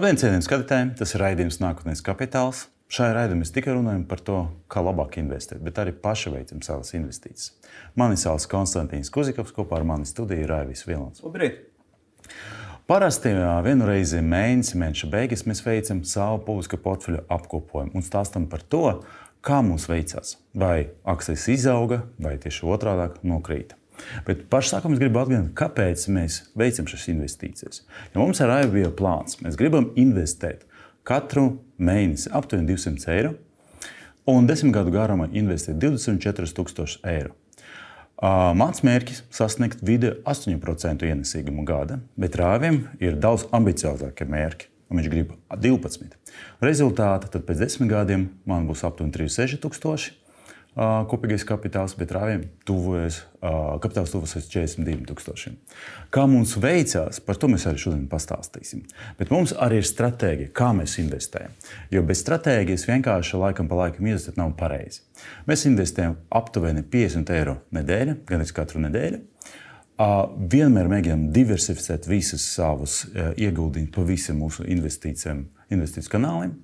Labdien, cienījamie skatītāji! Tas ir raidījums Nākotnes kapitāls. Šajā raidījumā mēs tikai runājam par to, kā labāk investēt, bet arī paši veicam savas investīcijas. Mani sauc Konstantīns Kuzikovs, kopā ar mani studiju ir Raivis Vilons. Labrīt! Parasti vienu reizi mēnesī, mēneša beigās mēs veicam savu publisku portfeļu apkopojumu un stāstam par to, kā mums veicās. Vai akcijas izauga, vai tieši otrādi nokrīta. Bet pašā sākumā es gribu atgādināt, kāpēc mēs veicam šīs investīcijas. Ja mums ar AIV bija plāns, mēs gribam investēt katru mēnesi aptuveni 200 eiro un desmit gadu garumā investēt 24,000 eiro. Mans mērķis ir sasniegt vidēji 8% ienesīgumu gada, bet rāvim ir daudz ambiciozākie mērķi. Viņš grib 12. Rezultātā pēc desmit gadiem man būs aptuveni 36,000 kopīgais kapitāls, bet rāvjiem tuvojas, kapitāls tuvojas 42,000. Kā mums veicās, par to mēs arī šodien pastāstīsim. Bet mums arī ir stratēģija, kā mēs investējam. Jo bez stratēģijas vienkārši laikam pa laikam investēt nav pareizi. Mēs investējam aptuveni 50 eiro nedēļa, gan arī katru nedēļu. Vienmēr mēģinām diversificēt visus savus ieguldījumus pa visiem mūsu investīcijiem, investīciju kanāliem.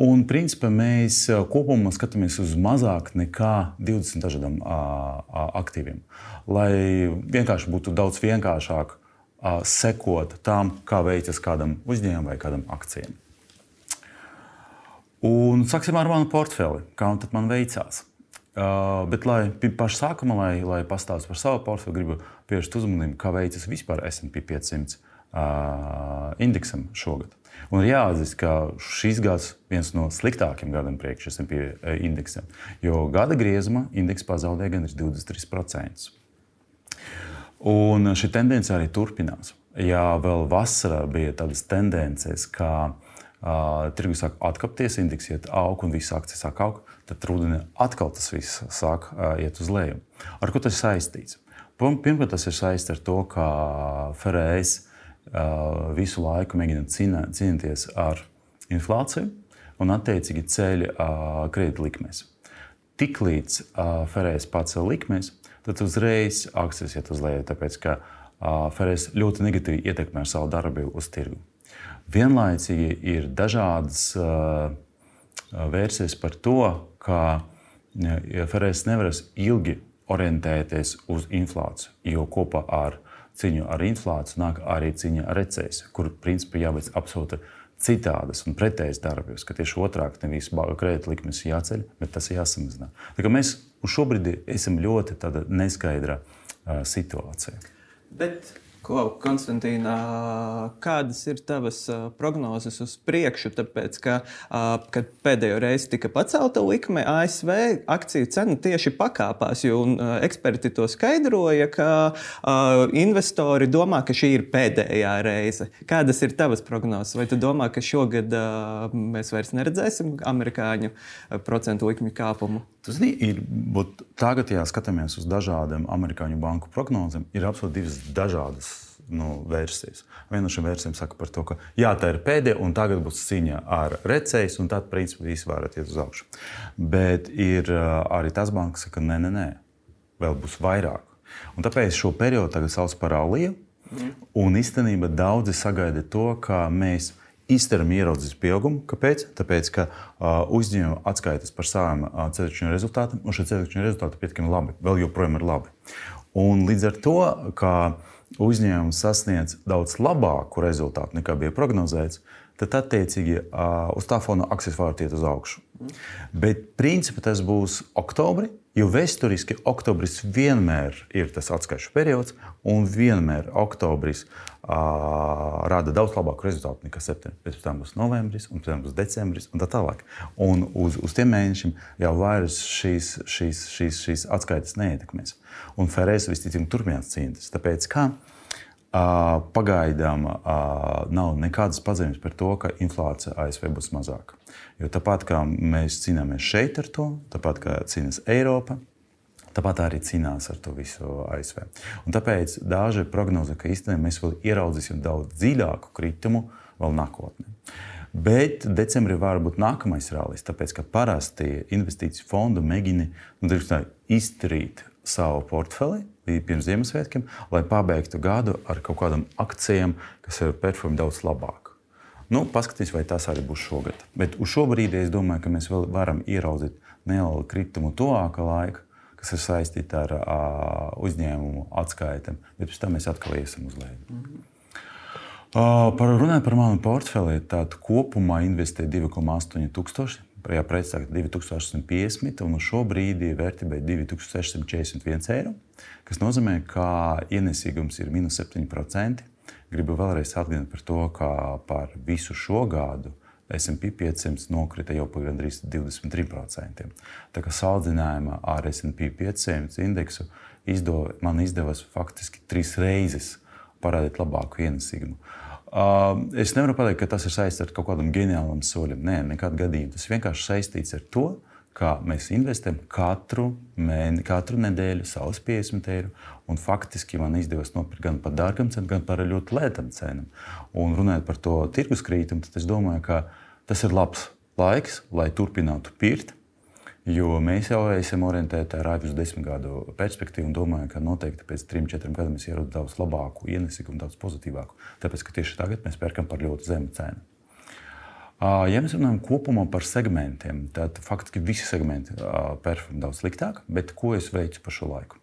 Un, principā, mēs kopumā skatāmies uz mazāk nekā 20 dažādiem aktīviem. Lai vienkārši būtu daudz vienkāršāk sekot tam, kā veicas kādam uzņēmumam vai kādam akcijam. Un sāksim ar manu portfeli, kā man veicās. Uh, bet, lai pašā sākumā, lai, lai pastāstītu par savu portfeli, gribu pievērst uzmanību, kā veicas vispār SP 500 uh, indeksam šogad. Un ir jāatzīst, ka šis gads viens no sliktākajiem gadiem priekš SP indeksam, jo gada griezuma indeks pazaudēja gandrīz 23%. Un šī tendence arī turpinās. Ja vēl vasarā bija tādas tendences, ka uh, tirgus sāk atkāpties, indeks iet aug un visas akcijas sāk augt, tad rudenī atkal tas viss sāk uh, iet uz leju. Ar ko tas saistīts? Pirmkārt, tas ir saistīts ar to, ka Ferējas visu laiku mēģina cīnīties ar inflāciju un attiecīgi ceļ kredītlikmes. Tiklīdz Ferēs pacēla likmes, tad uzreiz akcijas iet uz leju, tāpēc ka Ferēs ļoti negatīvi ietekmē savu darbību uz tirgu. Vienlaicīgi ir dažādas versijas par to, ka Ferēs nevarēs ilgi orientēties uz inflāciju, jo kopā ar cīņu ar inflāciju nāk arī cīņa ar recesiju, kur principā jāveic absolūti citādas un pretējas darbības, ka tieši otrādi nevis kredīta likmes jāceļ, bet tas ir jāsamazina. Mēs uz šo brīdi esam ļoti neskaidrā uh, situācijā. Bet Klau, Konstantīna, kādas ir tavas prognozes uz priekšu? Tāpēc, ka, kad pēdējo reizi tika pacelta likme, ASV akciju cena tieši pakāpās. Eksperti to skaidroja, ka investori domā, ka šī ir pēdējā reize. Kādas ir tavas prognozes? Vai tu domā, ka šogad mēs vairs neredzēsim amerikāņu procentu likmi kāpumu? Tas ir tagad, ja skatāmies uz dažādiem amerikāņu banku prognozēm, ir absolūti divas dažādas nu, versijas. Viena no šīm versijām saka par to, ka jā, tā ir pēdējā, un tagad būs cīņa ar recējas, un tad, principā, visi varat iet uz augšu. Bet ir arī tas bankas, ka nē, nē, nē, vēl būs vairāk. Un tāpēc šo periodu tagad sauc par aliju. Mm. Un īstenībā daudzi sagaida to, ka mēs izturam ieraudzījis pieaugumu. Kāpēc? Tāpēc, ka uh, uzņēmumi atskaitas par saviem uh, ceļšņu rezultātiem, un šie ceļšņu rezultāti ir pietiekami labi, vēl joprojām ir labi. Un līdz ar to, ka uzņēmums sasniedz daudz labāku rezultātu nekā bija prognozēts, tad attiecīgi uz tā fona akcijas var iet uz augšu. Bet principā tas būs oktobrī, jo vēsturiski oktobris vienmēr ir tas atskaišu periods, un vienmēr oktobris rada daudz labāku rezultātu nekā septembris. Pēc tam būs novembris, un pēc tam būs decembris, un tā tālāk. Un uz, uz tiem mēnešiem jau vairs šīs, šīs, šīs, šīs atskaites neietekmēs. Un Ferēs visticamāk turpinās cīnīties. Tāpēc, kā Pagaidām nav nekādas pazīmes par to, ka inflācija ASV būs mazāka. Jo tāpat kā mēs cīnāmies šeit ar to, tāpat kā cīnās Eiropa, tāpat arī cīnās ar to visu ASV. Un tāpēc daži prognozē, ka īstenībā mēs vēl ieraudzīsim daudz dziļāku kritumu vēl nākotnē. Bet decembrī var būt nākamais rallis, tāpēc ka parasti investīciju fondu mēģina nu, izdarīt savu portfeli pirms Ziemassvētkiem, lai pabeigtu gadu ar kaut kādām akcijām, kas ir performējušas daudz labāk. Nu, paskatīsim, vai tas arī būs šogad. Bet uz šo brīdi es domāju, ka mēs vēl varam ieraudzīt nelielu kritumu tuvākā laika, kas ir saistīta ar uh, uzņēmumu atskaitēm, bet pēc tam mēs atkal iesim uz leju. Mm -hmm. uh, par runāju par manu portfeli, tad kopumā investēju 2,8 tūkstoši. Jā, precīzāk 2850, un uz šo brīdi vērtība ir 2641 eiro, kas nozīmē, ka ienesīgums ir minus 7%. Gribu vēlreiz atgādināt par to, ka par visu šo gadu SP 500 nokrita jau par gandrīz 23%. Tā kā salīdzinājumā ar SP 500 indeksu izdo, man izdevās faktiski trīs reizes parādīt labāku ienesīgumu. Uh, es nevaru pateikt, ka tas ir saistīts ar kaut kādam ģeniālam soļam. Nē, nekādā gadījumā tas vienkārši saistīts ar to, ka mēs investējam katru, mēne, katru nedēļu savus 50 eiro. Un faktiski man izdevās nopirkt gan par dārgam cenam, gan par ļoti lētam cenam. Un runājot par to tirgus krītumu, tad es domāju, ka tas ir labs laiks, lai turpinātu pirkt. Jo mēs jau esam orientēti ar ārpus desmit gadu perspektīvu un domājam, ka noteikti pēc trim, četriem gadiem mēs ierodam daudz labāku ienesīgumu, daudz pozitīvāku. Tāpēc, ka tieši tagad mēs pērkam par ļoti zemu cenu. Ja mēs runājam kopumā par segmentiem, tad faktiski visi segmenti performē daudz sliktāk, bet ko es veicu pa šo laiku?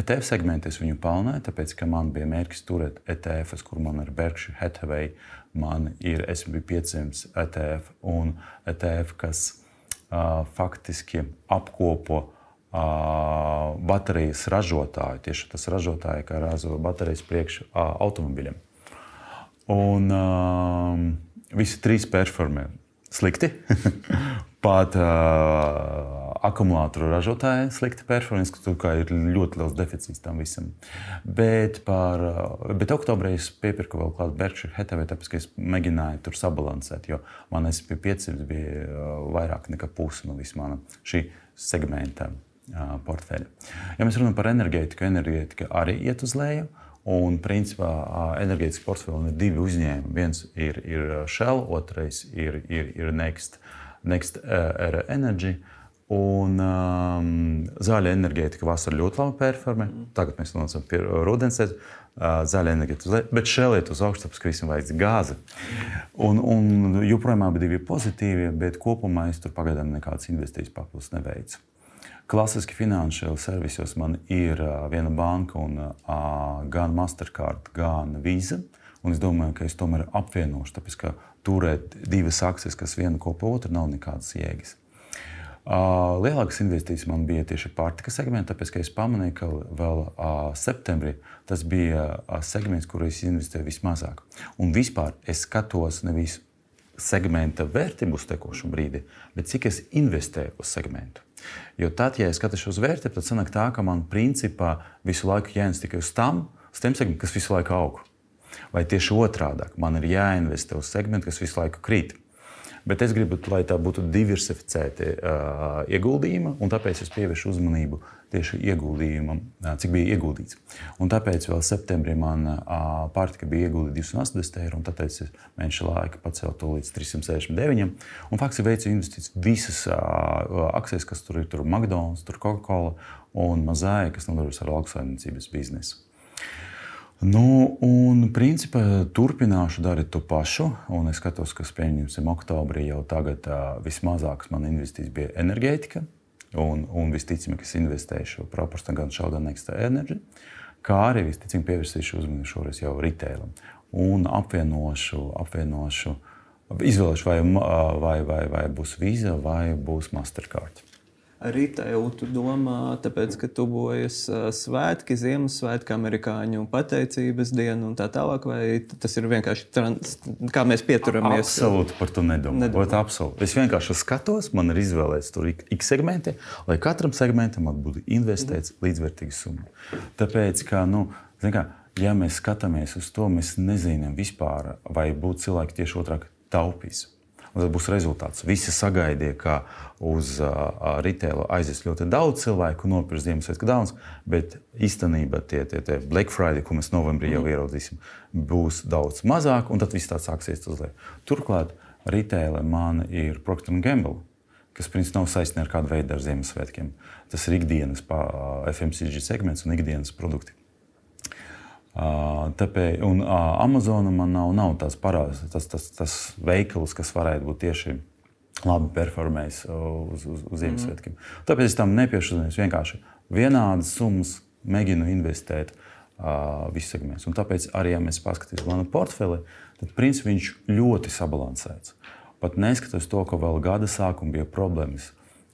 ETF segmentu es viņu pelnēju, tāpēc, ka man bija mērķis turēt ETF, kur man ir Berkshire Hathaway, man ir SP 500 ETF un ETF, kas uh, faktiski apkopo uh, baterijas ražotāju, tieši tas ražotāji, kā ražo baterijas priekš uh, automobiļiem. Un, uh, visi trīs performē slikti. Pat uh, akumulātoru ražotāji slikti performē, ka ir ļoti liels deficīts tam visam. Bet, par, uh, bet oktobrī es piepirku vēl kādu Berkshire Hathaway, tāpēc ka es mēģināju tur sabalansēt, jo man SP 500 bija uh, vairāk nekā puse no visā mana šī segmenta uh, portfeļa. Ja mēs runājam par enerģētiku, enerģētika arī iet uz leju. Un, principā, enerģētikas portfelī ir divi uzņēmumi. Viens ir, ir Shell, otrais ir, ir, ir Next, Next Era Energy. Un um, zaļa enerģētika vasarā ļoti labi performē. Tagad mēs nonākam pie rudens. Uh, zaļa enerģētika, bet šeit uz ka visam vajadz gāzi. Un, un joprojām abi ir pozitīvi, bet kopumā es tur pagaidām nekādas investīcijas papildus neveicu. Klasiski finansiāli servisos man ir viena banka, un, uh, gan Mastercard, gan Visa. Un es domāju, ka es tomēr apvienošu, tāpēc ka turēt divas akcijas, kas viena kopā otru, nav nekādas jēgas. Uh, lielākas investīcijas man bija tieši pārtika segmentā, tāpēc ka es pamanīju, ka vēl uh, septembrī tas bija uh, segments, kur es investēju vismazāk. Un vispār es skatos nevis segmenta vērtību uz tekošu brīdi, bet cik es investēju uz segmentu. Jo tad, ja es skatos uz vērtību, tad sanāk tā, ka man principā visu laiku jāinvestē tikai uz tam, uz tiem segmentiem, kas visu laiku aug. Vai tieši otrādi, man ir jāinvestē uz segmentu, kas visu laiku krīt. Bet es gribu, lai tā būtu diversificēta uh, ieguldījuma, un tāpēc es pievēršu uzmanību tieši ieguldījumam, cik bija ieguldīts. Un tāpēc vēl septembrī man pārtika bija ieguldīta 280 eiro, un tāpēc es mēneša laika pacēlu to līdz 369. Un faktiski veicu investīcijas visas akcijas, kas tur ir, tur McDonald's, tur Coca-Cola un Mazāja, kas nodarbojas ar lauksaimniecības biznesu. Nu, un, principā, turpināšu darīt to pašu. Un es skatos, ka, pieņemsim, oktobrī jau tagad vismazākas man investīcijas bija enerģētika. Un, un visticamāk, es investēšu proporcionāli gan šādā nekstā enerģija, kā arī visticamāk pievērsīšu uzmanību šoreiz jau retailam un apvienošu, apvienošu izvēlēšu, vai, vai, vai, vai būs vīza vai būs Mastercard rītēju tu domā, tāpēc, ka tuvojas svētki, Ziemassvētki, amerikāņu pateicības diena un tā tālāk, vai tas ir vienkārši trans, kā mēs pieturamies? Absolūti par to nedomāju. nedomāju. Absolūti. Es vienkārši skatos, man ir izvēlēts tur ik segmenti, lai katram segmentam būtu investēts mm. līdzvērtīgs summa. Tāpēc, ka, nu, kā, ja mēs skatāmies uz to, mēs nezinām vispār, vai būtu cilvēki tieši otrādi taupīs un tad būs rezultāts. Visi sagaidīja, ka uz uh, retaila aizies ļoti daudz cilvēku, nopirks Ziemassvētku dāvanas, bet īstenībā tie, tie, tie Black Friday, ko mēs novembrī jau mhm. ieraudzīsim, būs daudz mazāk, un tad viss tāds sāksies uz leju. Turklāt retaila man ir Procter Gamble. Kas principā nav saistīts ar kādu veidu ar Ziemassvētkiem. Tas ir ikdienas FMCG segments un ikdienas produkti. Tāpēc, un Amazona man nav, nav tas parāds, tas, tas, tas veikals, kas varētu būt tieši labi performējis uz, uz, uz Ziemassvētkiem. Mm. Tāpēc es tam nepiešķiru. Es vienkārši vienādas summas mēģinu investēt uh, visos segmentos. Un tāpēc arī, ja mēs paskatīsimies manu portfeli, tad principā viņš ļoti sabalansēts. Pat neskatoties to, ka vēl gada sākumā bija problēmas.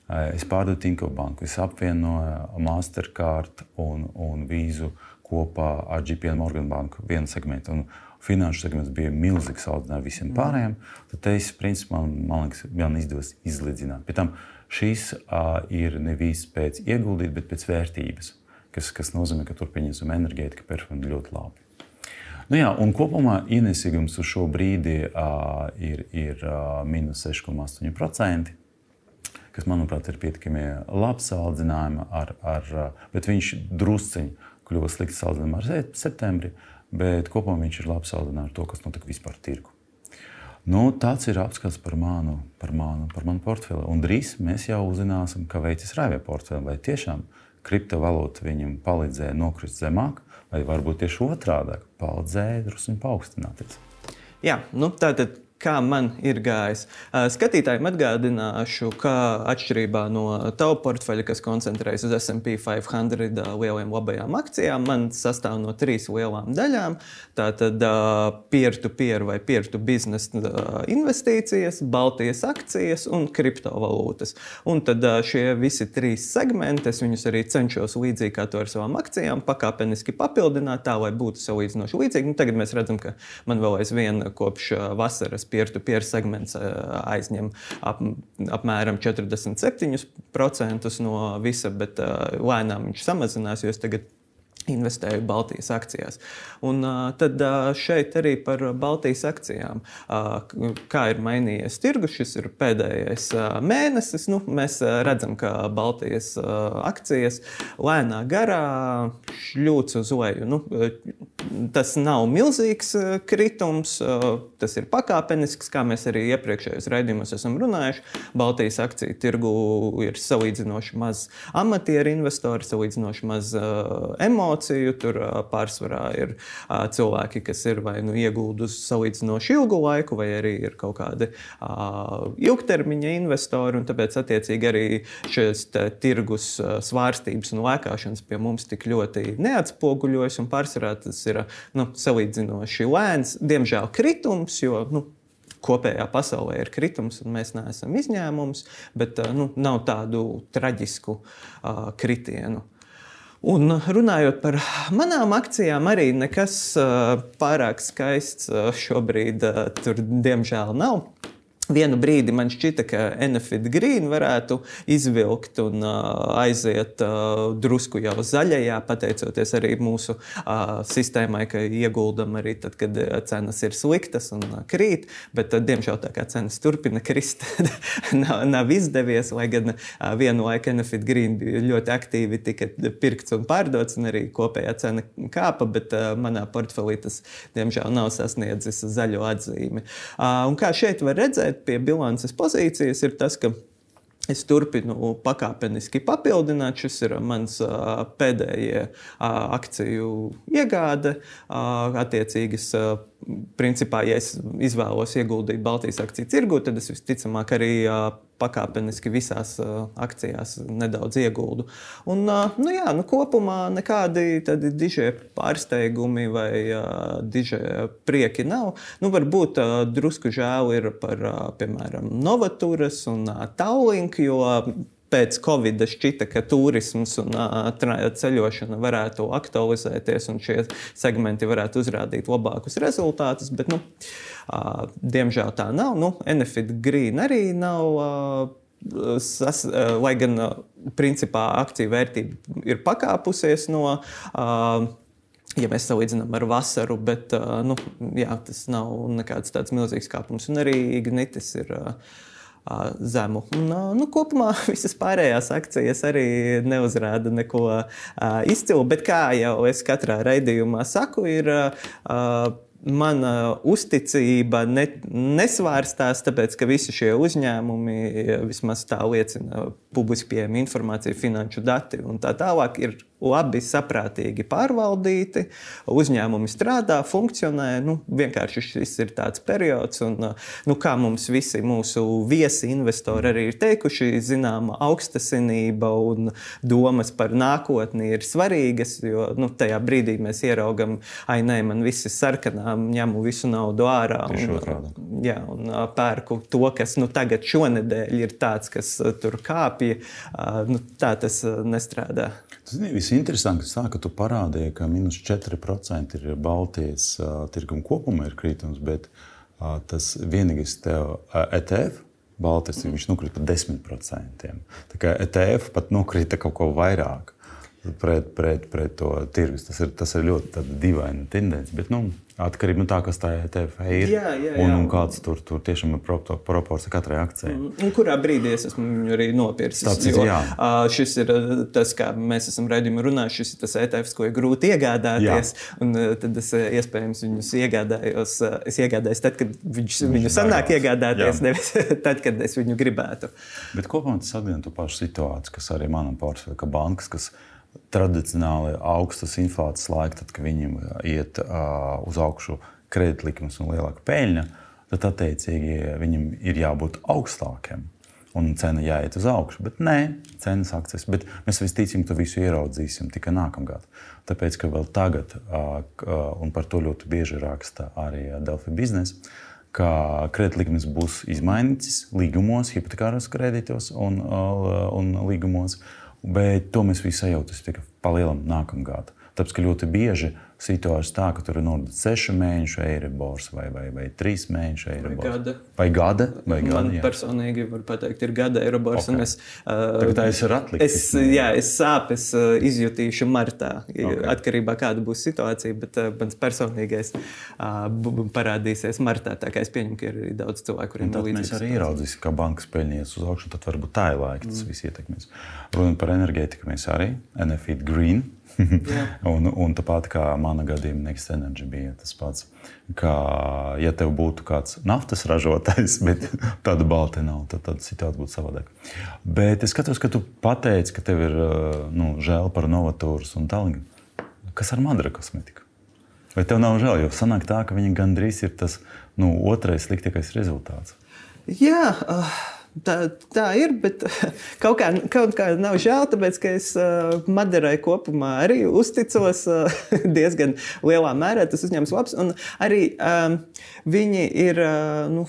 Es pārdevu Tinko banku, es apvienoju Mastercard un, un Vīzu kopā ar GPN Morgan banku vienu segmentu. Un finanšu segments bija milzīgs salīdzinājumā visiem pārējiem. Tad es, principā, man, man liekas, man izdevās izlīdzināt. Pēc tam šis uh, ir nevis pēc ieguldīt, bet pēc vērtības, kas, kas nozīmē, ka tur pieņemsim enerģētika performē ļoti labi. Nu jā, un kopumā ienesīgums uz šo brīdi uh, ir, ir uh, minus 6,8%, kas, manuprāt, ir pietiekami labs salīdzinājums, ar, ar, bet viņš drusciņi kļuva slikts salīdzinājumā ar septembri, bet kopumā viņš ir labs salīdzinājums ar to, kas notika vispār tirgu. Nu, tāds ir apskats par manu, par manu, par manu portfeli. Un drīz mēs jau uzzināsim, kā veicis Raivija portfeli. Vai tiešām kriptovalūta viņam palīdzēja nokrist zemāk, vai varbūt tieši otrādi - palīdzēja drusku paaugstināties. Jā, nu, tātad kā man ir gājis. Skatītājiem atgādināšu, ka atšķirībā no tava portfeļa, kas koncentrējas uz SP 500 lieliem labajām akcijām, man sastāv no trīs lielām daļām. Tātad peer-to-peer vai peer-to-business investīcijas, Baltijas akcijas un kriptovalūtas. Un tad šie visi trīs segmenti, es viņus arī cenšos līdzīgi kā to ar savām akcijām, pakāpeniski papildināt tā, lai būtu salīdzinoši līdzīgi. Nu, tagad mēs redzam, ka man vēl aizvien kopš vasaras peer-to-peer segments eh, aizņem ap, apmēram 47% no visa, bet eh, lēnām viņš samazinās, jo es tagad investēju Baltijas akcijās. Un, uh, tad uh, šeit arī par Baltijas akcijām. Uh, kā ir mainījies tirgus, šis ir pēdējais uh, mēnesis. Nu, mēs uh, redzam, ka Baltijas uh, akcijas lēnā garā šļūts uz leju. Nu, tas nav milzīgs uh, kritums, uh, tas ir pakāpenisks, kā mēs arī iepriekšējos raidījumos esam runājuši. Baltijas akciju tirgu ir salīdzinoši maz amatieru investori, salīdzinoši maz uh, emociju emociju. Tur pārsvarā ir cilvēki, kas ir vai nu iegūduši salīdzinoši ilgu laiku, vai arī ir kaut kādi ilgtermiņa investori. Tāpēc, attiecīgi, arī šīs tirgus svārstības un lēkāšanas pie mums tik ļoti neatspoguļojas. Pārsvarā tas ir nu, salīdzinoši lēns, diemžēl kritums, jo nu, kopējā pasaulē ir kritums, un mēs neesam izņēmums, bet nu, nav tādu traģisku uh, kritienu. Un runājot par manām akcijām, arī nekas pārāk skaists šobrīd tur diemžēl nav. Vienu brīdi man šķita, ka Enefit Green varētu izvilkt un uh, aiziet uh, drusku jau zaļajā, pateicoties arī mūsu uh, sistēmai, ka ieguldam arī tad, kad cenas ir sliktas un uh, krīt. Bet, uh, diemžēl, tā kā cenas turpina krist, nav, nav izdevies. Lai gan uh, vienu laiku Enefit Green bija ļoti aktīvi tika pirkts un pārdots, un arī kopējā cena kāpa, bet uh, manā portfelī tas, diemžēl, nav sasniedzis zaļo atzīmi. Uh, un kā šeit var redzēt, pie bilances pozīcijas ir tas, ka Es turpinu pakāpeniski papildināt. Šis ir mans uh, akciju iegāde. Attiecīgas, principā, ja es izvēlos ieguldīt Baltijas akciju tirgu, tad es visticamāk arī pakāpeniski visās akcijās nedaudz ieguldu. Un, nu jā, nu, kopumā nekādi dižie pārsteigumi vai dižie prieki nav. Nu, varbūt drusku žēl ir par, piemēram, Novaturas un Tallink, jo pēc Covid šķita, ka turisms un uh, ceļošana varētu aktualizēties un šie segmenti varētu uzrādīt labākus rezultātus. Bet, nu, uh, diemžēl tā nav. Nu, Enefit Green arī nav. Uh, Sas, lai gan principā akciju vērtība ir pakāpusies no uh, ja mēs salīdzinām ar vasaru, bet nu, jā, tas nav nekāds tāds milzīgs kāpums. Un arī Ignitis ir zemu. Un, nu, kopumā visas pārējās akcijas arī neuzrāda neko izcilu, bet kā jau es katrā raidījumā saku, ir mana uzticība ne, nesvārstās, tāpēc ka visi šie uzņēmumi, vismaz tā liecina publiski pieejama informācija, finanšu dati un tā tālāk, ir labi, saprātīgi pārvaldīti, uzņēmumi strādā, funkcionē. Nu, vienkārši šis ir tāds periods, un nu, kā mums visi mūsu viesi investori arī ir teikuši, zināma augstasinība un domas par nākotni ir svarīgas, jo nu, tajā brīdī mēs ieraugam, ai, nē, man viss ir sarkanā, ņemu visu naudu ārā un, jā, un pērku to, kas nu, tagad šonadēļ ir tāds, kas tur kāpja. Nu, tā tas nestrādā. Tas ir visinteresantākais, tā, ka tu parādīji, ka minus 4% ir Baltijas uh, tirguma kopumā ir kritums, bet uh, tas vienīgais tev uh, ETF. Baltijas mm. viņš nokrita par 10%. Tā kā ETF pat nokrita kaut ko vairāk pret, pret, pret to tirgus. Tas ir, tas ir ļoti dīvaina tendence. Bet, nu, Atkarībā no tā, kas tā ETF ir. Jā, jā, jā. Un, un kāds tur, tur tiešām ir proporcija katrai akcijai. Mm, un kurā brīdī es esmu viņu arī nopircis? Tas jo, jā. šis ir tas, kā mēs esam redzējuši, runājuši. Šis ir tas ETF, ko ir grūti iegādāties. Jā. Un tad es iespējams viņus iegādājos. Es iegādājos tad, kad viņš, viņu sanāk iegādāties, jā. nevis tad, kad es viņu gribētu. Bet kopumā tas atgādina to pašu situāciju, kas arī manam portfelim, ka bankas, kas tradicionāli augstas inflācijas laika, tad, kad viņiem iet uh, uz augšu kredītlikmes un lielāka peļņa, tad attiecīgi viņam ir jābūt augstākiem. Un cena jāiet uz augšu. Bet nē, cenas akcijas. Bet mēs visticamāk to visu ieraudzīsim tikai nākamgad. Tāpēc, ka vēl tagad, uh, un par to ļoti bieži raksta arī Delfi biznesa, ka kredītlikmes būs izmainītas līgumos, hipotekāros kredītos un, un līgumos. Uh, Bet to mēs visi sajūtam tikai palielinām nākamgad. Tāpēc, ka ļoti bieži situācija tā, ka tur ir nodeļa 6 mēnešu eiribors vai, vai, vai 3 mēnešu eiribors. Vai gada. Vai gada, vai gada Man jā. personīgi var pateikt, ir gada eiribors. Okay. Es, uh, Tagad tā ir atlikta. Es, jā, es sāpes uh, izjutīšu martā, okay. atkarībā kāda būs situācija, bet uh, mans personīgais uh, parādīsies martā. Tā kā es pieņemu, ka ir arī daudz cilvēku, kuriem ir līdzīgs. Mēs arī ieraudzīsim, ka bankas peļņies uz augšu, tad varbūt tā ir laika, tas mm. viss ietekmēs. Runājot par enerģētiku, mēs arī NFIT Green un, un tāpat kā mana gadījumā, Next Energy bija tas pats. Kā, ja tev būtu kāds naftas ražotājs, bet tāda balta nav, tad, tad situācija būtu savādāka. Bet es skatos, ka tu pateici, ka tev ir nu, žēl par novatūras un tālāk. Kas ar Madara kosmetiku? Vai tev nav žēl? Jo sanāk tā, ka viņa gandrīz ir tas nu, otrais sliktākais rezultāts. Jā. Uh... Tā, tā ir, bet kaut kā, kaut kā nav žēl, tāpēc ka es uh, Maderai kopumā arī uzticos uh, diezgan lielā mērā. Tas uzņēmums labs. Un arī um, viņi ir. Uh, nu,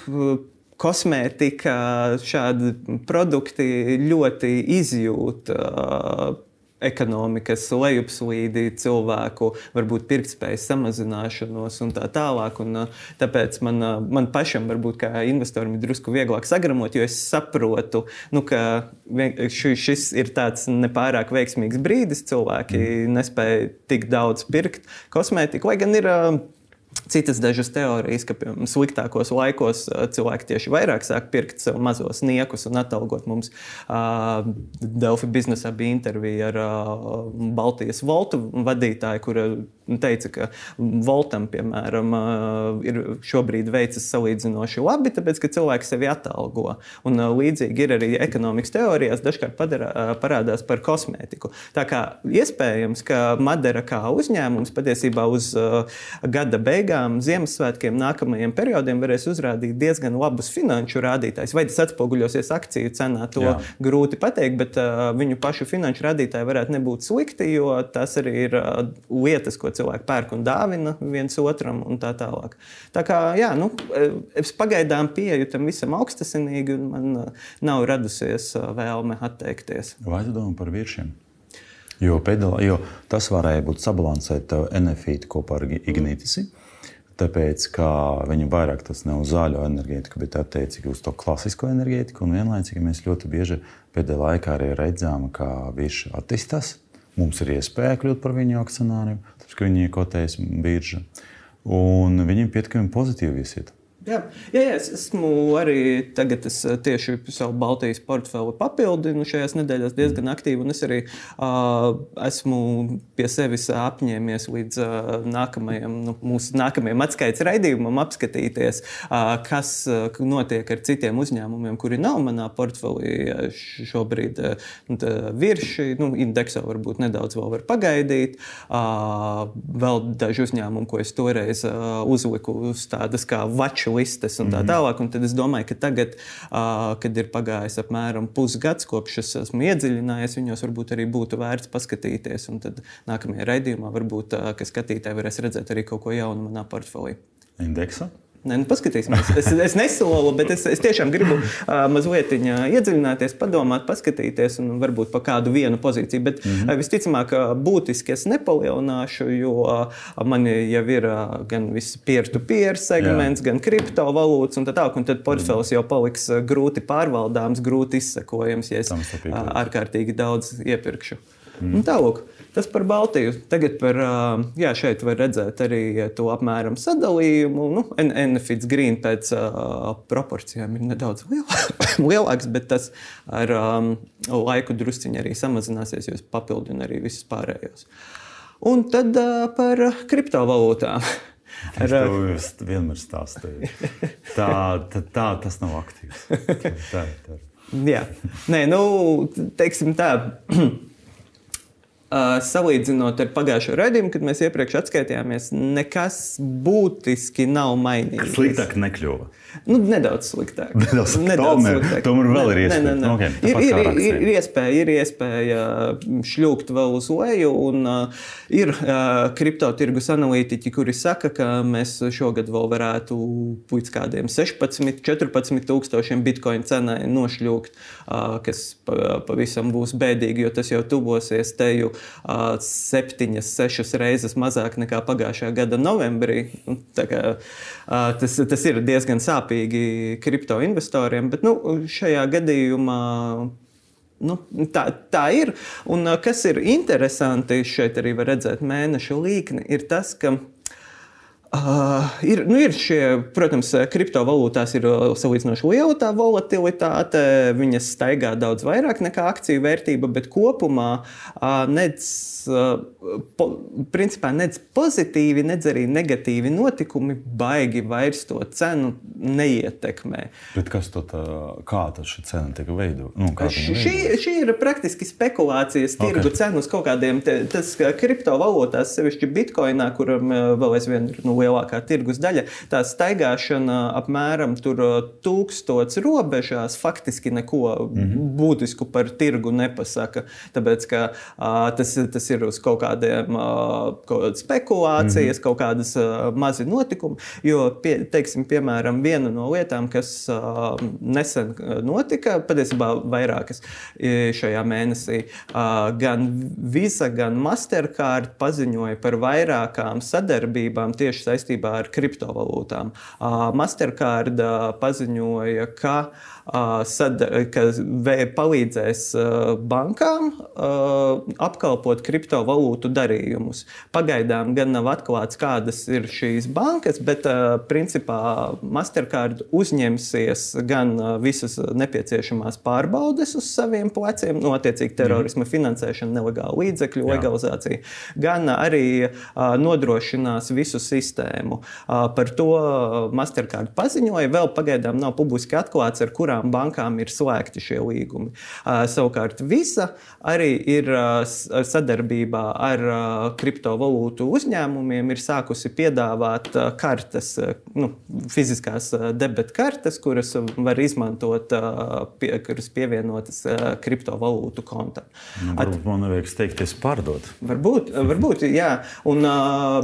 Kosmētika, šādi produkti ļoti izjūt uh, ekonomikas lejupslīdi, cilvēku varbūt pirktspējas samazināšanos un tā tālāk. Un, tāpēc man, man pašam, varbūt kā investoram, ir drusku vieglāk sagramot, jo es saprotu, nu, ka šis ir tāds nepārāk veiksmīgs brīdis. Cilvēki mm. nespēja tik daudz pirkt kosmētiku, lai gan ir Citas dažas teorijas, ka piemēram, sliktākos laikos cilvēki tieši vairāk sāk pirkt sev mazos niekus un atalgot mums. Uh, Delfi biznesā bija intervija ar uh, Baltijas voltu vadītāju, kura teica, ka voltam, piemēram, ir šobrīd veicas salīdzinoši labi, tāpēc, ka cilvēki sevi atalgo. Un līdzīgi ir arī ekonomikas teorijās, dažkārt padarā, uh, parādās par kosmētiku. Tā kā iespējams, ka Madara kā uzņēmums patiesībā uz gada beigām Ziemassvētkiem, nākamajiem periodiem varēs uzrādīt diezgan labus finanšu rādītājus. Vai tas atspoguļosies akciju cenā, to Jā. grūti pateikt, bet viņu pašu finanšu rādītāji varētu nebūt slikti, jo tas arī ir lietas, ko cilvēki pērk un dāvina viens otram un tā tālāk. Tā kā jā, nu, es pagaidām pieeju tam visam augstasinīgi, un man uh, nav radusies uh, vēlme atteikties. Vai tu domā par virsiem? Jo, pedalā, jo tas varēja būt sabalansēt NFI kopā ar Ignitisi. Mm Tāpēc, ka viņam vairāk tas nav zaļo enerģētiku, bet attiecīgi uz to klasisko enerģētiku. Un vienlaicīgi mēs ļoti bieži pēdējā laikā arī redzam, ka viņš attīstās. Mums ir iespēja kļūt par viņu akcionāriem, ka viņi ir kotējis birža. Un viņiem pietiekami pozitīvi iesiet. Jā, jā, jā, es esmu arī tagad, es tieši savu Baltijas portfeli papildinu šajās nedēļās diezgan mm. aktīvi. Es arī uh, esmu pie sevis apņēmies līdz uh, nākamajam, nu, mūsu nākamajam atskaites raidījumam apskatīties, uh, kas uh, notiek ar citiem uzņēmumiem, kuri nav manā portfelī šobrīd. Uh, virši, nu, indeksā varbūt nedaudz vēl var pagaidīt. Uh, vēl daži uzņēmumi, ko es toreiz uh, uzliku uz tādas kā vaču listes un tā mhm. tālāk. Un tad es domāju, ka tagad, kad ir pagājis apmēram pusgads, kopš es esmu iedziļinājies, viņos varbūt arī būtu vērts paskatīties. Un tad nākamajā raidījumā varbūt skatītāji varēs redzēt arī kaut ko jaunu manā portfelī. Indeksa? Nē, nu paskatīsimies. Es, es nesolu, bet es, es tiešām gribu uh, mazliet iedziļināties, padomāt, paskatīties un varbūt pa kādu vienu pozīciju. Bet mm -hmm. visticamāk, būtiski es nepalielināšu, jo uh, man jau ir uh, gan viss peer-to-peer segments, Jā. gan kriptovalūtas un tā tālāk. Un tad portfels jau paliks grūti pārvaldāms, grūti izsekojams, ja es uh, ārkārtīgi daudz iepirkšu. Mm. Tālāk. Tas par Baltiju. Tagad par, jā, šeit var redzēt arī to apmēram sadalījumu. Nu, Enefits Green pēc uh, proporcijām ir nedaudz lielāks, bet tas ar um, laiku drusciņi arī samazināsies, jo es papildinu arī visus pārējos. Un tad uh, par kriptovalūtām. Ar, to vienmēr stāstīju. Tā, tā, tā tas nav aktīvs. Tā, tā. Jā, nē, nu, teiksim tā. Uh, salīdzinot ar pagājušo raidījumu, kad mēs iepriekš atskaitījāmies, nekas būtiski nav mainījies. Sliktāk nekļuva. Nu, nedaudz sliktāk. Nedaudz, nedaudz tomēr, sliktāk. Tomēr vēl ir iespēja. Ne, ne, ne. Okay, ir, ir, ir, ir, iespēja, ir iespēja šļūkt vēl uz leju. Un, uh, ir uh, kriptotirgus analītiķi, kuri saka, ka mēs šogad vēl varētu līdz kādiem 16, 14 tūkstošiem bitkoinu cenai nošļūkt, uh, kas pavisam būs bēdīgi, jo tas jau tuvosies teju uh, septiņas, sešas reizes mazāk nekā pagājušā gada novembrī. Kā, uh, tas, tas ir diezgan sāpīgi kripto investoriem, bet nu, šajā gadījumā. Nu, tā, tā ir. Un kas ir interesanti, šeit arī var redzēt mēneša līkni, ir tas, ka Uh, ir, nu ir šie, protams, kriptovalūtās ir salīdzinoši liela tā volatilitāte. Viņas staigā daudz vairāk nekā akciju vērtība, bet kopumā uh, nec, uh, po, principā, nec pozitīvi, nec arī negatīvi notikumi baigi vairs to cenu neietekmē. Bet kas to tā, kā tad šī cena tika veidota? Nu, šī, šī ir praktiski spekulācijas tirgu okay. cenu uz kaut kādiem, te, tas kriptovalūtās, sevišķi bitkoinā, kuram vēl aizvien ir. Nu, lielākā tirgus daļa. Tā staigāšana apmēram tūkstots robežās faktiski neko mm -hmm. būtisku par tirgu nepasaka. Tāpēc, ka uh, tas, tas ir uz kaut kādiem uh, kaut spekulācijas, mm -hmm. kaut kādas uh, mazi notikumi. Jo, pie, teiksim, piemēram, viena no lietām, kas uh, nesen notika, patiesībā vairākas šajā mēnesī, uh, gan Visa, gan Mastercard paziņoja par vairākām sadarbībām tieši saistībā ar kriptovalūtām. Mastercard paziņoja, ka sad, ka palīdzēs bankām apkalpot kriptovalūtu darījumus. Pagaidām gan nav atklāts, kādas ir šīs bankas, bet principā Mastercard uzņemsies gan visas nepieciešamās pārbaudes uz saviem pleciem, notiecīgi nu, terorisma mm. finansēšana, nelegāla līdzekļu legalizācija, gan arī nodrošinās visu sistēmu. Par to Mastercard paziņoja. Vēl pagaidām nav publiski atklāts, ar kurām bankām ir slēgti šie līgumi. Savukārt Visa arī ir sadarbībā ar kriptovalūtu uzņēmumiem ir sākusi piedāvāt kartes, nu, fiziskās debetkartes, kuras var izmantot, pie, kuras pievienotas kriptovalūtu kontam. Nu, varbūt man nevajag steigties pārdot. Varbūt, varbūt jā. Un,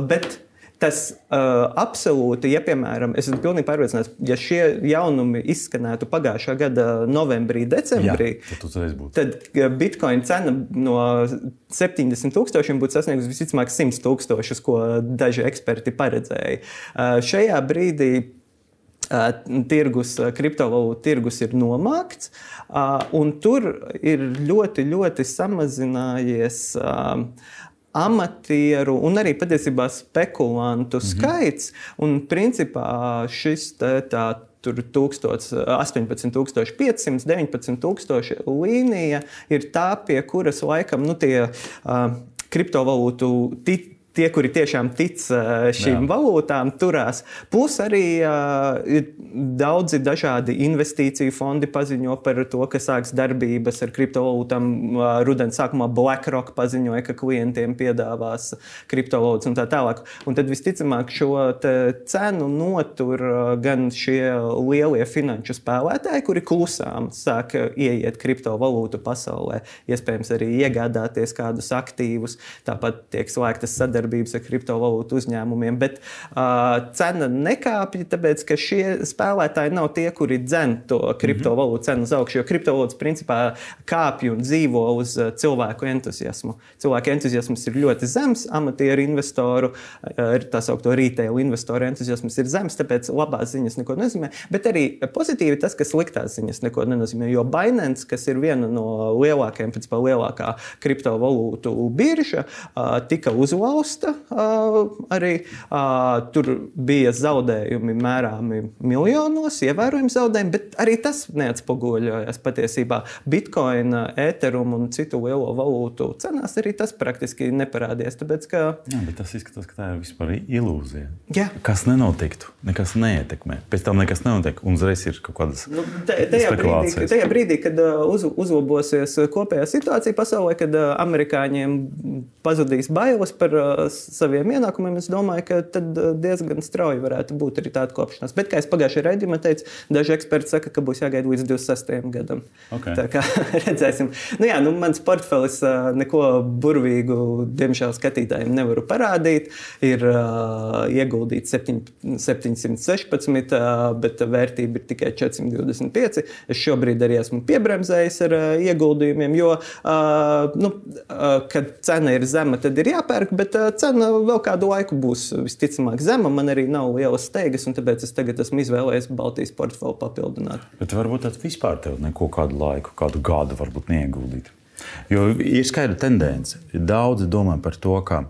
bet Tas uh, absolūti, ja piemēram, es esmu pilnīgi pārliecināts, ja šie jaunumi izskanētu pagājušā gada novembrī, decembrī, Jā, tad, tad bitkoina cena no 70 tūkstošiem būtu sasniegusi visticamāk 100 tūkstošus, ko daži eksperti paredzēja. Uh, šajā brīdī tirgus, kriptovalūtu tirgus ir nomākts, un tur ir ļoti, ļoti samazinājies amatieru un arī patiesībā spekulantu mm -hmm. skaits. Un principā šis tā, tā tur 18,500, 19,000 līnija ir tā, pie kuras laikam nu, tie uh, kriptovalūtu tic, tie, kuri tiešām tic šīm Jā. valūtām, turās. Plus arī uh, daudzi dažādi investīciju fondi paziņo par to, ka sāks darbības ar kriptovalūtām. Uh, Rudenī sākumā BlackRock paziņoja, ka klientiem piedāvās kriptovalūtas un tā tālāk. Un tad visticamāk šo cenu notur gan šie lielie finanšu spēlētāji, kuri klusām sāk ieiet kriptovalūtu pasaulē, iespējams arī iegādāties kādus aktīvus. Tāpat tiek slēgtas sadarbības sadarbības ar kriptovalūtu uzņēmumiem. Bet uh, cena nekāpja, tāpēc ka šie spēlētāji nav tie, kuri dzen to kriptovalūtu cenu uz augšu. Jo kriptovalūtas principā kāpj un dzīvo uz cilvēku entuziasmu. Cilvēku entuziasms ir ļoti zems, amatieru investoru, tā saucamo retail investoru entuziasms ir zems, tāpēc labās ziņas neko nenozīmē. Bet arī pozitīvi tas, ka sliktās ziņas neko nenozīmē. Jo Binance, kas ir viena no lielākajām, principā lielākā kriptovalūtu birža, tika uzlausta austa. Arī tur bija zaudējumi mērāmi miljonos, ievērojami zaudējumi, bet arī tas neatspoguļojas patiesībā Bitcoin, Ethereum un citu lielo valūtu cenās. Arī tas praktiski neparādījās. Tāpēc, ka... Jā, bet tas izskatās, ka tā ir vispār ilūzija. Jā. Kas nenotiktu, nekas neietekmē. Pēc tam nekas nenotiek, un uzreiz ir kaut kādas nu, tajā, brīdī, tajā brīdī, kad uz, uzlabosies kopējā situācija pasaulē, kad amerikāņiem pazudīs bailes par saviem ienākumiem, es domāju, ka tad uh, diezgan strauji varētu būt arī tāda kopšanās. Bet, kā es pagājušajā raidījumā teicu, daži eksperti saka, ka būs jāgaida līdz 26. gadam. Okay. Tā kā redzēsim. Nu, jā, nu, mans portfelis uh, neko burvīgu, diemžēl, skatītājiem nevaru parādīt. Ir uh, ieguldīts 7, 716, uh, bet vērtība ir tikai 425. Es šobrīd arī esmu piebremzējis ar uh, ieguldījumiem, jo, uh, nu, uh, kad cena ir zema, tad ir jāpērk, bet uh, cena vēl kādu laiku būs visticamāk zema. Man arī nav lielas steigas, un tāpēc es tagad esmu izvēlējies Baltijas portfeli papildināt. Bet varbūt tas vispār tev neko kādu laiku, kādu gadu varbūt neieguldīt. Jo ir skaidra tendence. Daudzi domā par to, ka,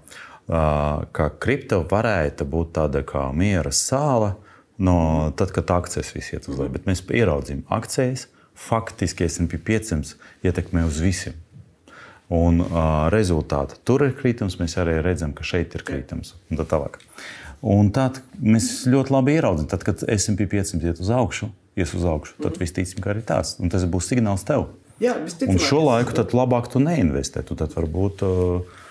ka kripto varētu būt tāda kā miera sāla, no, tad, kad akcijas viss iet uz leju. Bet mēs ieraudzījām, akcijas faktiski SP 500 ietekmē uz visiem. Un uh, rezultāti tur ir kritums, mēs arī redzam, ka šeit ir kritums. Un tā tālāk. Un tad mēs ļoti labi ieraudzām, tad, kad SP 500 iet uz augšu, ies uz augšu, tad mm. visticamāk arī tāds. Un tas būs signāls tev. Jā, un šo laiku tad labāk tu neinvestē. Tu tad varbūt uh,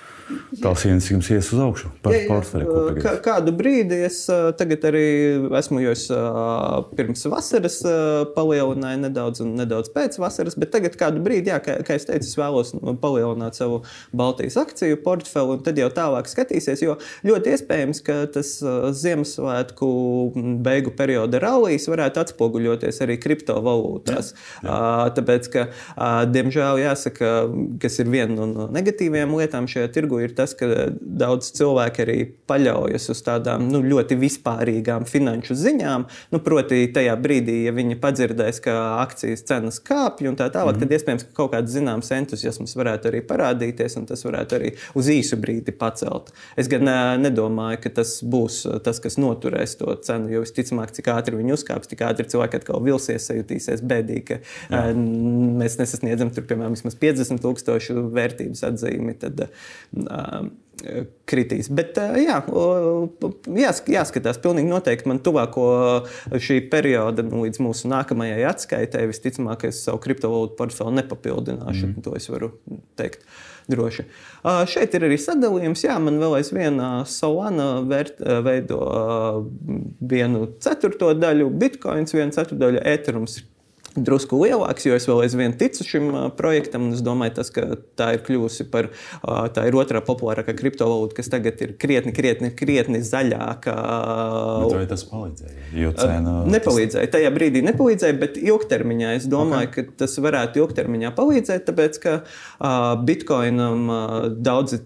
Tās ienesīgums ies uz augšu. Jā, jā. Kā, kādu brīdi es tagad arī esmu, jo es pirms vasaras palielināju nedaudz, un nedaudz pēc vasaras, bet tagad kādu brīdi, jā, kā, kā es teicu, es vēlos palielināt savu Baltijas akciju portfeli, un tad jau tālāk skatīsies, jo ļoti iespējams, ka tas Ziemassvētku beigu perioda rallijas varētu atspoguļoties arī kriptovalūtās. Jā, jā. Tāpēc, ka, diemžēl, jāsaka, kas ir viena no negatīvajām lietām šajā tirgu, tirgu ir tas, ka daudz cilvēku arī paļaujas uz tādām nu, ļoti vispārīgām finanšu ziņām. Nu, proti, tajā brīdī, ja viņi padzirdēs, ka akcijas cenas kāpj un tā tālāk, mm tad iespējams, ka kaut kāds zināms entuziasms varētu arī parādīties, un tas varētu arī uz īsu brīdi pacelt. Es gan nedomāju, ka tas būs tas, kas noturēs to cenu, jo visticamāk, cik ātri viņi uzkāps, tik ātri cilvēki atkal vilsies, jutīsies bēdīgi, ka Jā. mēs nesasniedzam tur, piemēram, 50 tūkstošu vērtības atzīmi. Tad, kritīs. Bet jā, jās, jāskatās, pilnīgi noteikti man tuvāko šī perioda nu, līdz mūsu nākamajai atskaitē visticamāk, es savu kriptovalūtu portfeli nepapildināšu. Mm. To es varu teikt. Droši. Šeit ir arī sadalījums. Jā, man vēl aizvien Solana vērt, veido vienu ceturto daļu, Bitcoins vienu ceturto daļu, Ethereums ir drusku lielāks, jo es vēl aizvien ticu šim projektam. Es domāju, tas, ka tā ir kļuvusi par tā ir otrā populārākā kriptovalūta, kas tagad ir krietni, krietni, krietni zaļāka. Bet vai tas palīdzēja? Jo cena nepalīdzēja. Tajā brīdī nepalīdzēja, bet ilgtermiņā es domāju, okay. ka tas varētu ilgtermiņā palīdzēt, tāpēc ka Bitcoinam daudzi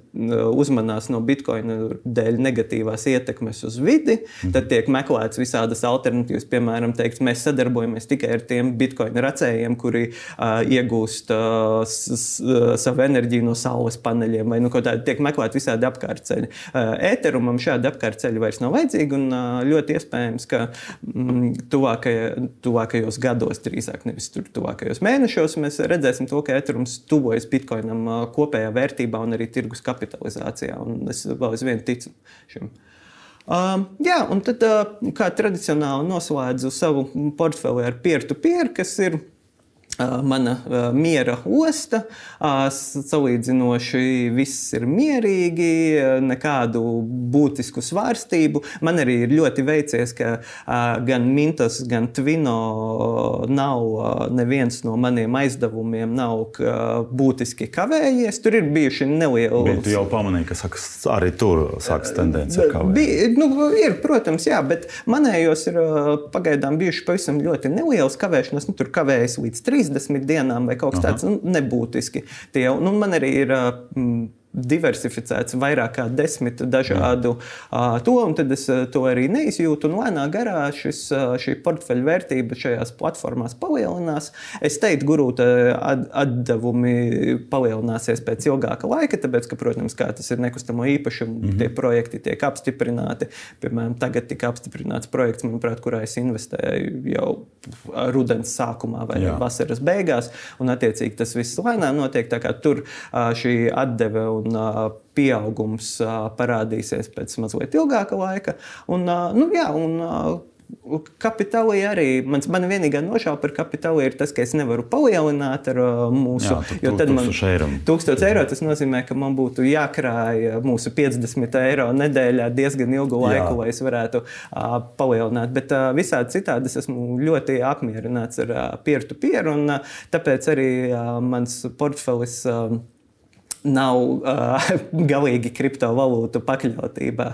uzmanās no Bitcoina dēļ negatīvās ietekmes uz vidi. Mhm. Tad tiek meklēts visādas alternatīvas, piemēram, teikt, mēs sadarbojamies tikai ar tiem Bitcoin bitkoinu racējiem, kuri uh, iegūst uh, savu enerģiju no saules paneļiem, vai nu, tādi tiek meklēti visādi apkārtceļi. Uh, Ēterumam šādi apkārtceļi vairs nav vajadzīgi, un uh, ļoti iespējams, ka mm, tuvākajā, tuvākajos gados, drīzāk nevis tur tuvākajos mēnešos, mēs redzēsim to, ka ēterums tuvojas bitkoinam uh, kopējā vērtībā un arī tirgus kapitalizācijā. Un es vēl aizvien ticu šim. Um, jā, un tad, uh, kā tradicionāli, noslēdzu savu portfeli ar peer-to-peer, -peer, kas ir mana miera osta. Salīdzinoši viss ir mierīgi, nekādu būtisku svārstību. Man arī ir ļoti veicies, ka gan Mintas, gan Twino nav neviens no maniem aizdevumiem nav būtiski kavējies. Tur ir bijuši nelieli. Bet tu jau pamanīji, ka saks, arī tur sākas tendence ar kavējumu. Nu, ir, protams, jā, bet manējos ir pagaidām bijuši pavisam ļoti nelielas kavēšanas. Nu, tur kavējas līdz 30 dienām vai kaut kas tāds nu, nebūtiski. Tie, nu, man arī ir. Uh, diversificēts vairāk kā desmit dažādu uh, to, un tad es to arī neizjūtu. Un lēnā garā šis, šī portfeļa vērtība šajās platformās palielinās. Es teiktu, gurūta atdevumi palielināsies pēc ilgāka laika, tāpēc, ka, protams, kā tas ir nekustamo īpašumu, mm -hmm. tie projekti tiek apstiprināti. Piemēram, tagad tika apstiprināts projekts, manuprāt, kurā es investēju jau rudens sākumā vai Jā. vasaras beigās, un attiecīgi tas viss lēnām notiek. Tur šī atdeve un pieaugums parādīsies pēc mazliet ilgāka laika. Un, nu, jā, un, Kapitāli arī. Mans, man vienīgā nošauba par kapitālu ir tas, ka es nevaru palielināt ar uh, mūsu. Jā, jo tad man ir 1000 eiro. Tas nozīmē, ka man būtu jākrāj mūsu 50 eiro nedēļā diezgan ilgu laiku, Jā. lai es varētu uh, palielināt. Bet uh, visādi citādi es esmu ļoti apmierināts ar uh, peer-to-peer, -peer, un uh, tāpēc arī uh, mans portfelis. Uh, nav uh, galīgi kriptovalūtu pakļautībā.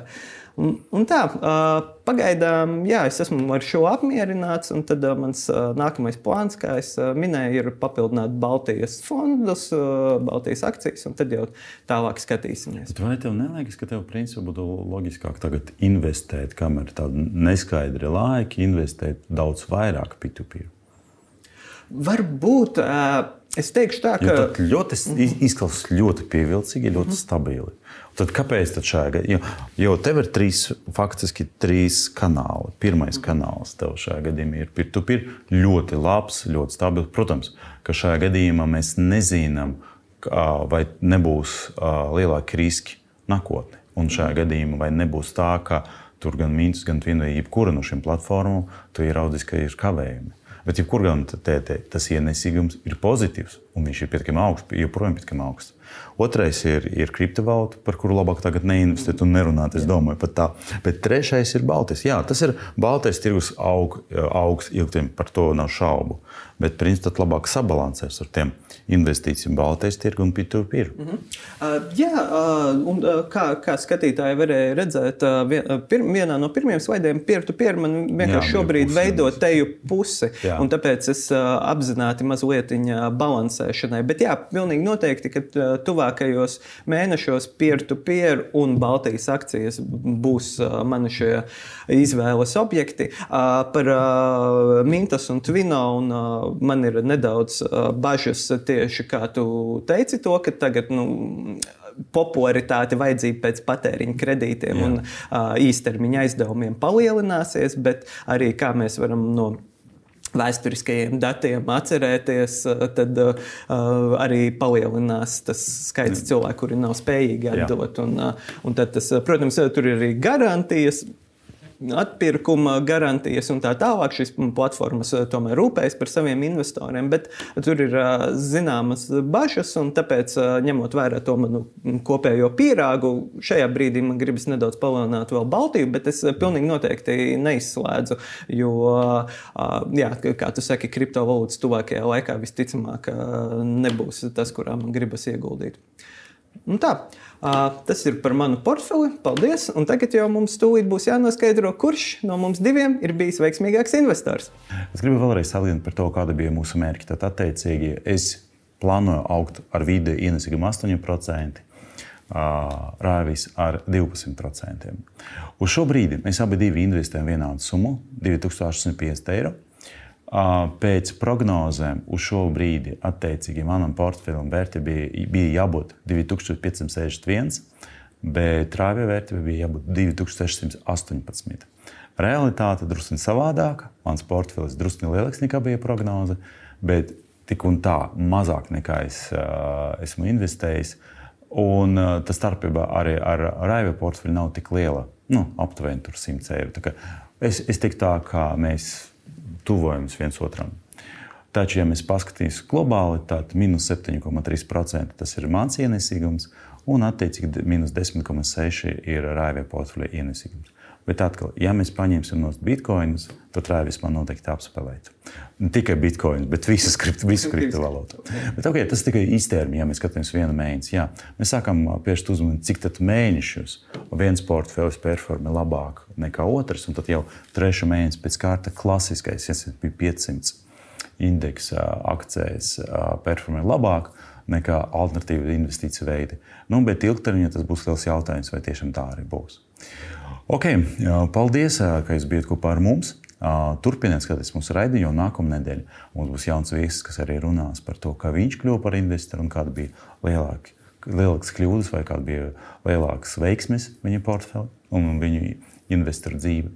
Un, un tā, uh, pagaidām, jā, es esmu ar šo apmierināts. Tad uh, mans uh, nākamais plāns, kā jau minēju, ir papildināt Baltijas fondus, uh, Baltijas akcijas, un tad jau tālāk skatīsimies. Bet vai tev neliekas, ka tev principā būtu loģiskāk tagad investēt, kamēr ir tādi neskaidri laiki, investēt daudz vairāk P2P? Varbūt. Es teikšu tā, ka tas ļoti izklausās ļoti pievilcīgi, ļoti mm. stabili. Tad kāpēc tad šajā gadījumā? Jo, jo tev ir trīs, faktiski trīs kanāli. Pirmais mm. kanāls tev šajā gadījumā ir peer-to-peer, ļoti labs, ļoti stabils. Protams, ka šajā gadījumā mēs nezinām, vai nebūs lielāki riski nākotnē. Un šajā gadījumā vai nebūs tā, ka tur gan Mīnus, gan Twinvei, jebkura no šīm platformām, tu ieraudzīs, ka ir kavējumi. Bet, ja kur gan tas ienesīgums ir pozitīvs, un viņš ir pietiekami augsts, joprojām pietiekami augsts. Otrais ir, ir kriptovalūta, par kuru labāk tagad neinvestēt un nerunāt. Es domāju, pat tā. Bet trešais ir Baltijas. Jā, tas ir Baltijas tirgus aug, augsts ilgtermiņā, par to nav šaubu. Bet, principā, labāk sabalansēs ar tiem investīcijiem Baltijas tirgu un P2P. Mm -hmm. uh, jā, uh, un uh, kā, kā skatītāji varēja redzēt, uh, pir, vienā no pirmajiem slaidiem, peer-to-peer, man vienkārši jā, šobrīd veido teju pusi. Jā. Un tāpēc es uh, apzināti mazliet balansēšanai. Bet jā, pilnīgi noteikti, ka uh, tuvākajos mēnešos peer-to-peer un Baltijas akcijas būs mani šie izvēles objekti. Par Mintas un Twino un man ir nedaudz bažas tieši kā tu teici, to, ka tagad. Nu, popularitāte, vajadzība pēc patēriņa kredītiem Jā. un uh, īstermiņa aizdevumiem palielināsies, bet arī kā mēs varam no vēsturiskajiem datiem atcerēties, tad uh, arī palielinās tas skaits cilvēku, kuri nav spējīgi atdot. Un, uh, un tad tas, protams, tur ir arī garantijas atpirkuma garantijas un tā tālāk. Šīs platformas eh, tomēr rūpējas par saviem investoriem, bet tur ir eh, zināmas bažas, un tāpēc, eh, ņemot vērā to manu kopējo pīrāgu, šajā brīdī man gribas nedaudz palielināt vēl Baltiju, bet es pilnīgi noteikti neizslēdzu, jo, jā, kā tu saki, kriptovalūtas tuvākajā laikā visticamāk nebūs tas, kurā man gribas ieguldīt. Un tā. Tas ir par manu portfeli. Paldies! Un tagad jau mums tūlīt būs jānoskaidro, kurš no mums diviem ir bijis veiksmīgāks investors. Es gribu vēlreiz atgādināt par to, kāda bija mūsu mērķa. Tad, attiecīgi, es plānoju augt ar vidi ienesīgumu 8%. Rāvis ar 12%. Uz šo brīdi mēs abi investējam vienādu summu - 2150 eiro. Pēc prognozēm uz šo brīdi, attiecīgi, manam portfelim vērtība bija, bija jābūt 2561, bet rāvja vērtība bija jābūt 2618. Realitāte drusku savādāka. Mans portfels drusku lielāks nekā bija prognoze, bet tik un tā mazāk nekā es uh, esmu investējis. Un uh, tas starpība arī ar rāvja portfeļu nav tik liela. Nu, aptuveni 100 eiro. Es, es teiktu tā, kā mēs tuvojamies viens otram. Taču, ja mēs paskatīsimies globāli, tad minus 7,3% tas ir mans ienesīgums, un attiecīgi minus 10,6% ir rāvja portfeļa ienesīgums. Bet atkal, ja mēs paņemsim no bitkoinus, tad rāvis man noteikti apspēlēt. Ne tikai bitkoinus, bet visas kripto, visu kriptovalūtu. Bet, okay, tas tikai īstermiņā, ja mēs skatāmies vienu mēnesi. Jā, mēs sākam pievērst uzmanību, cik tad mēnešus viens portfels performē labāk nekā otrs. Un tad jau trešā mēnesis pēc kārta klasiskais S&P 500 indeksa akcijas performē labāk nekā alternatīva investīcija veidi. Nu, bet ilgtermiņā tas būs liels jautājums, vai tiešām tā arī būs. Ok, paldies, ka jūs bijat kopā ar mums. Turpiniet skatīties mūsu raidījumu, jo nākamā nedēļa mums būs jauns viesis, kas arī runās par to, kā viņš kļuva par investoru un kāda bija lielāka, lielākas kļūdas vai kāda bija lielākas veiksmes viņa portfelī un viņa investoru dzīve.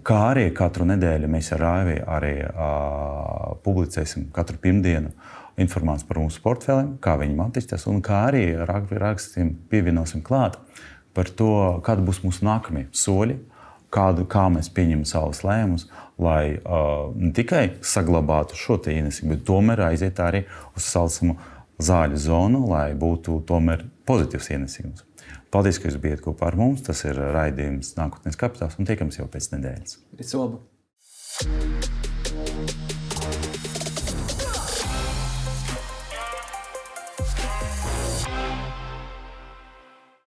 Kā arī katru nedēļu mēs ar Rāvi arī uh, publicēsim katru pirmdienu informāciju par mūsu portfeliem, kā viņi attīstās, un kā arī rakstiem pievienosim klāt par to, kādi būs mūsu nākamie soļi, kādu, kā mēs pieņemam savus lēmumus, lai uh, ne tikai saglabātu šo ienesību, bet tomēr aiziet arī uz saucamu zāļu zonu, lai būtu tomēr pozitīvs ienesījums. Paldies, ka jūs bijat kopā ar mums. Tas ir raidījums Nākotnes kapitāls un tiekamies jau pēc nedēļas. Visu labu!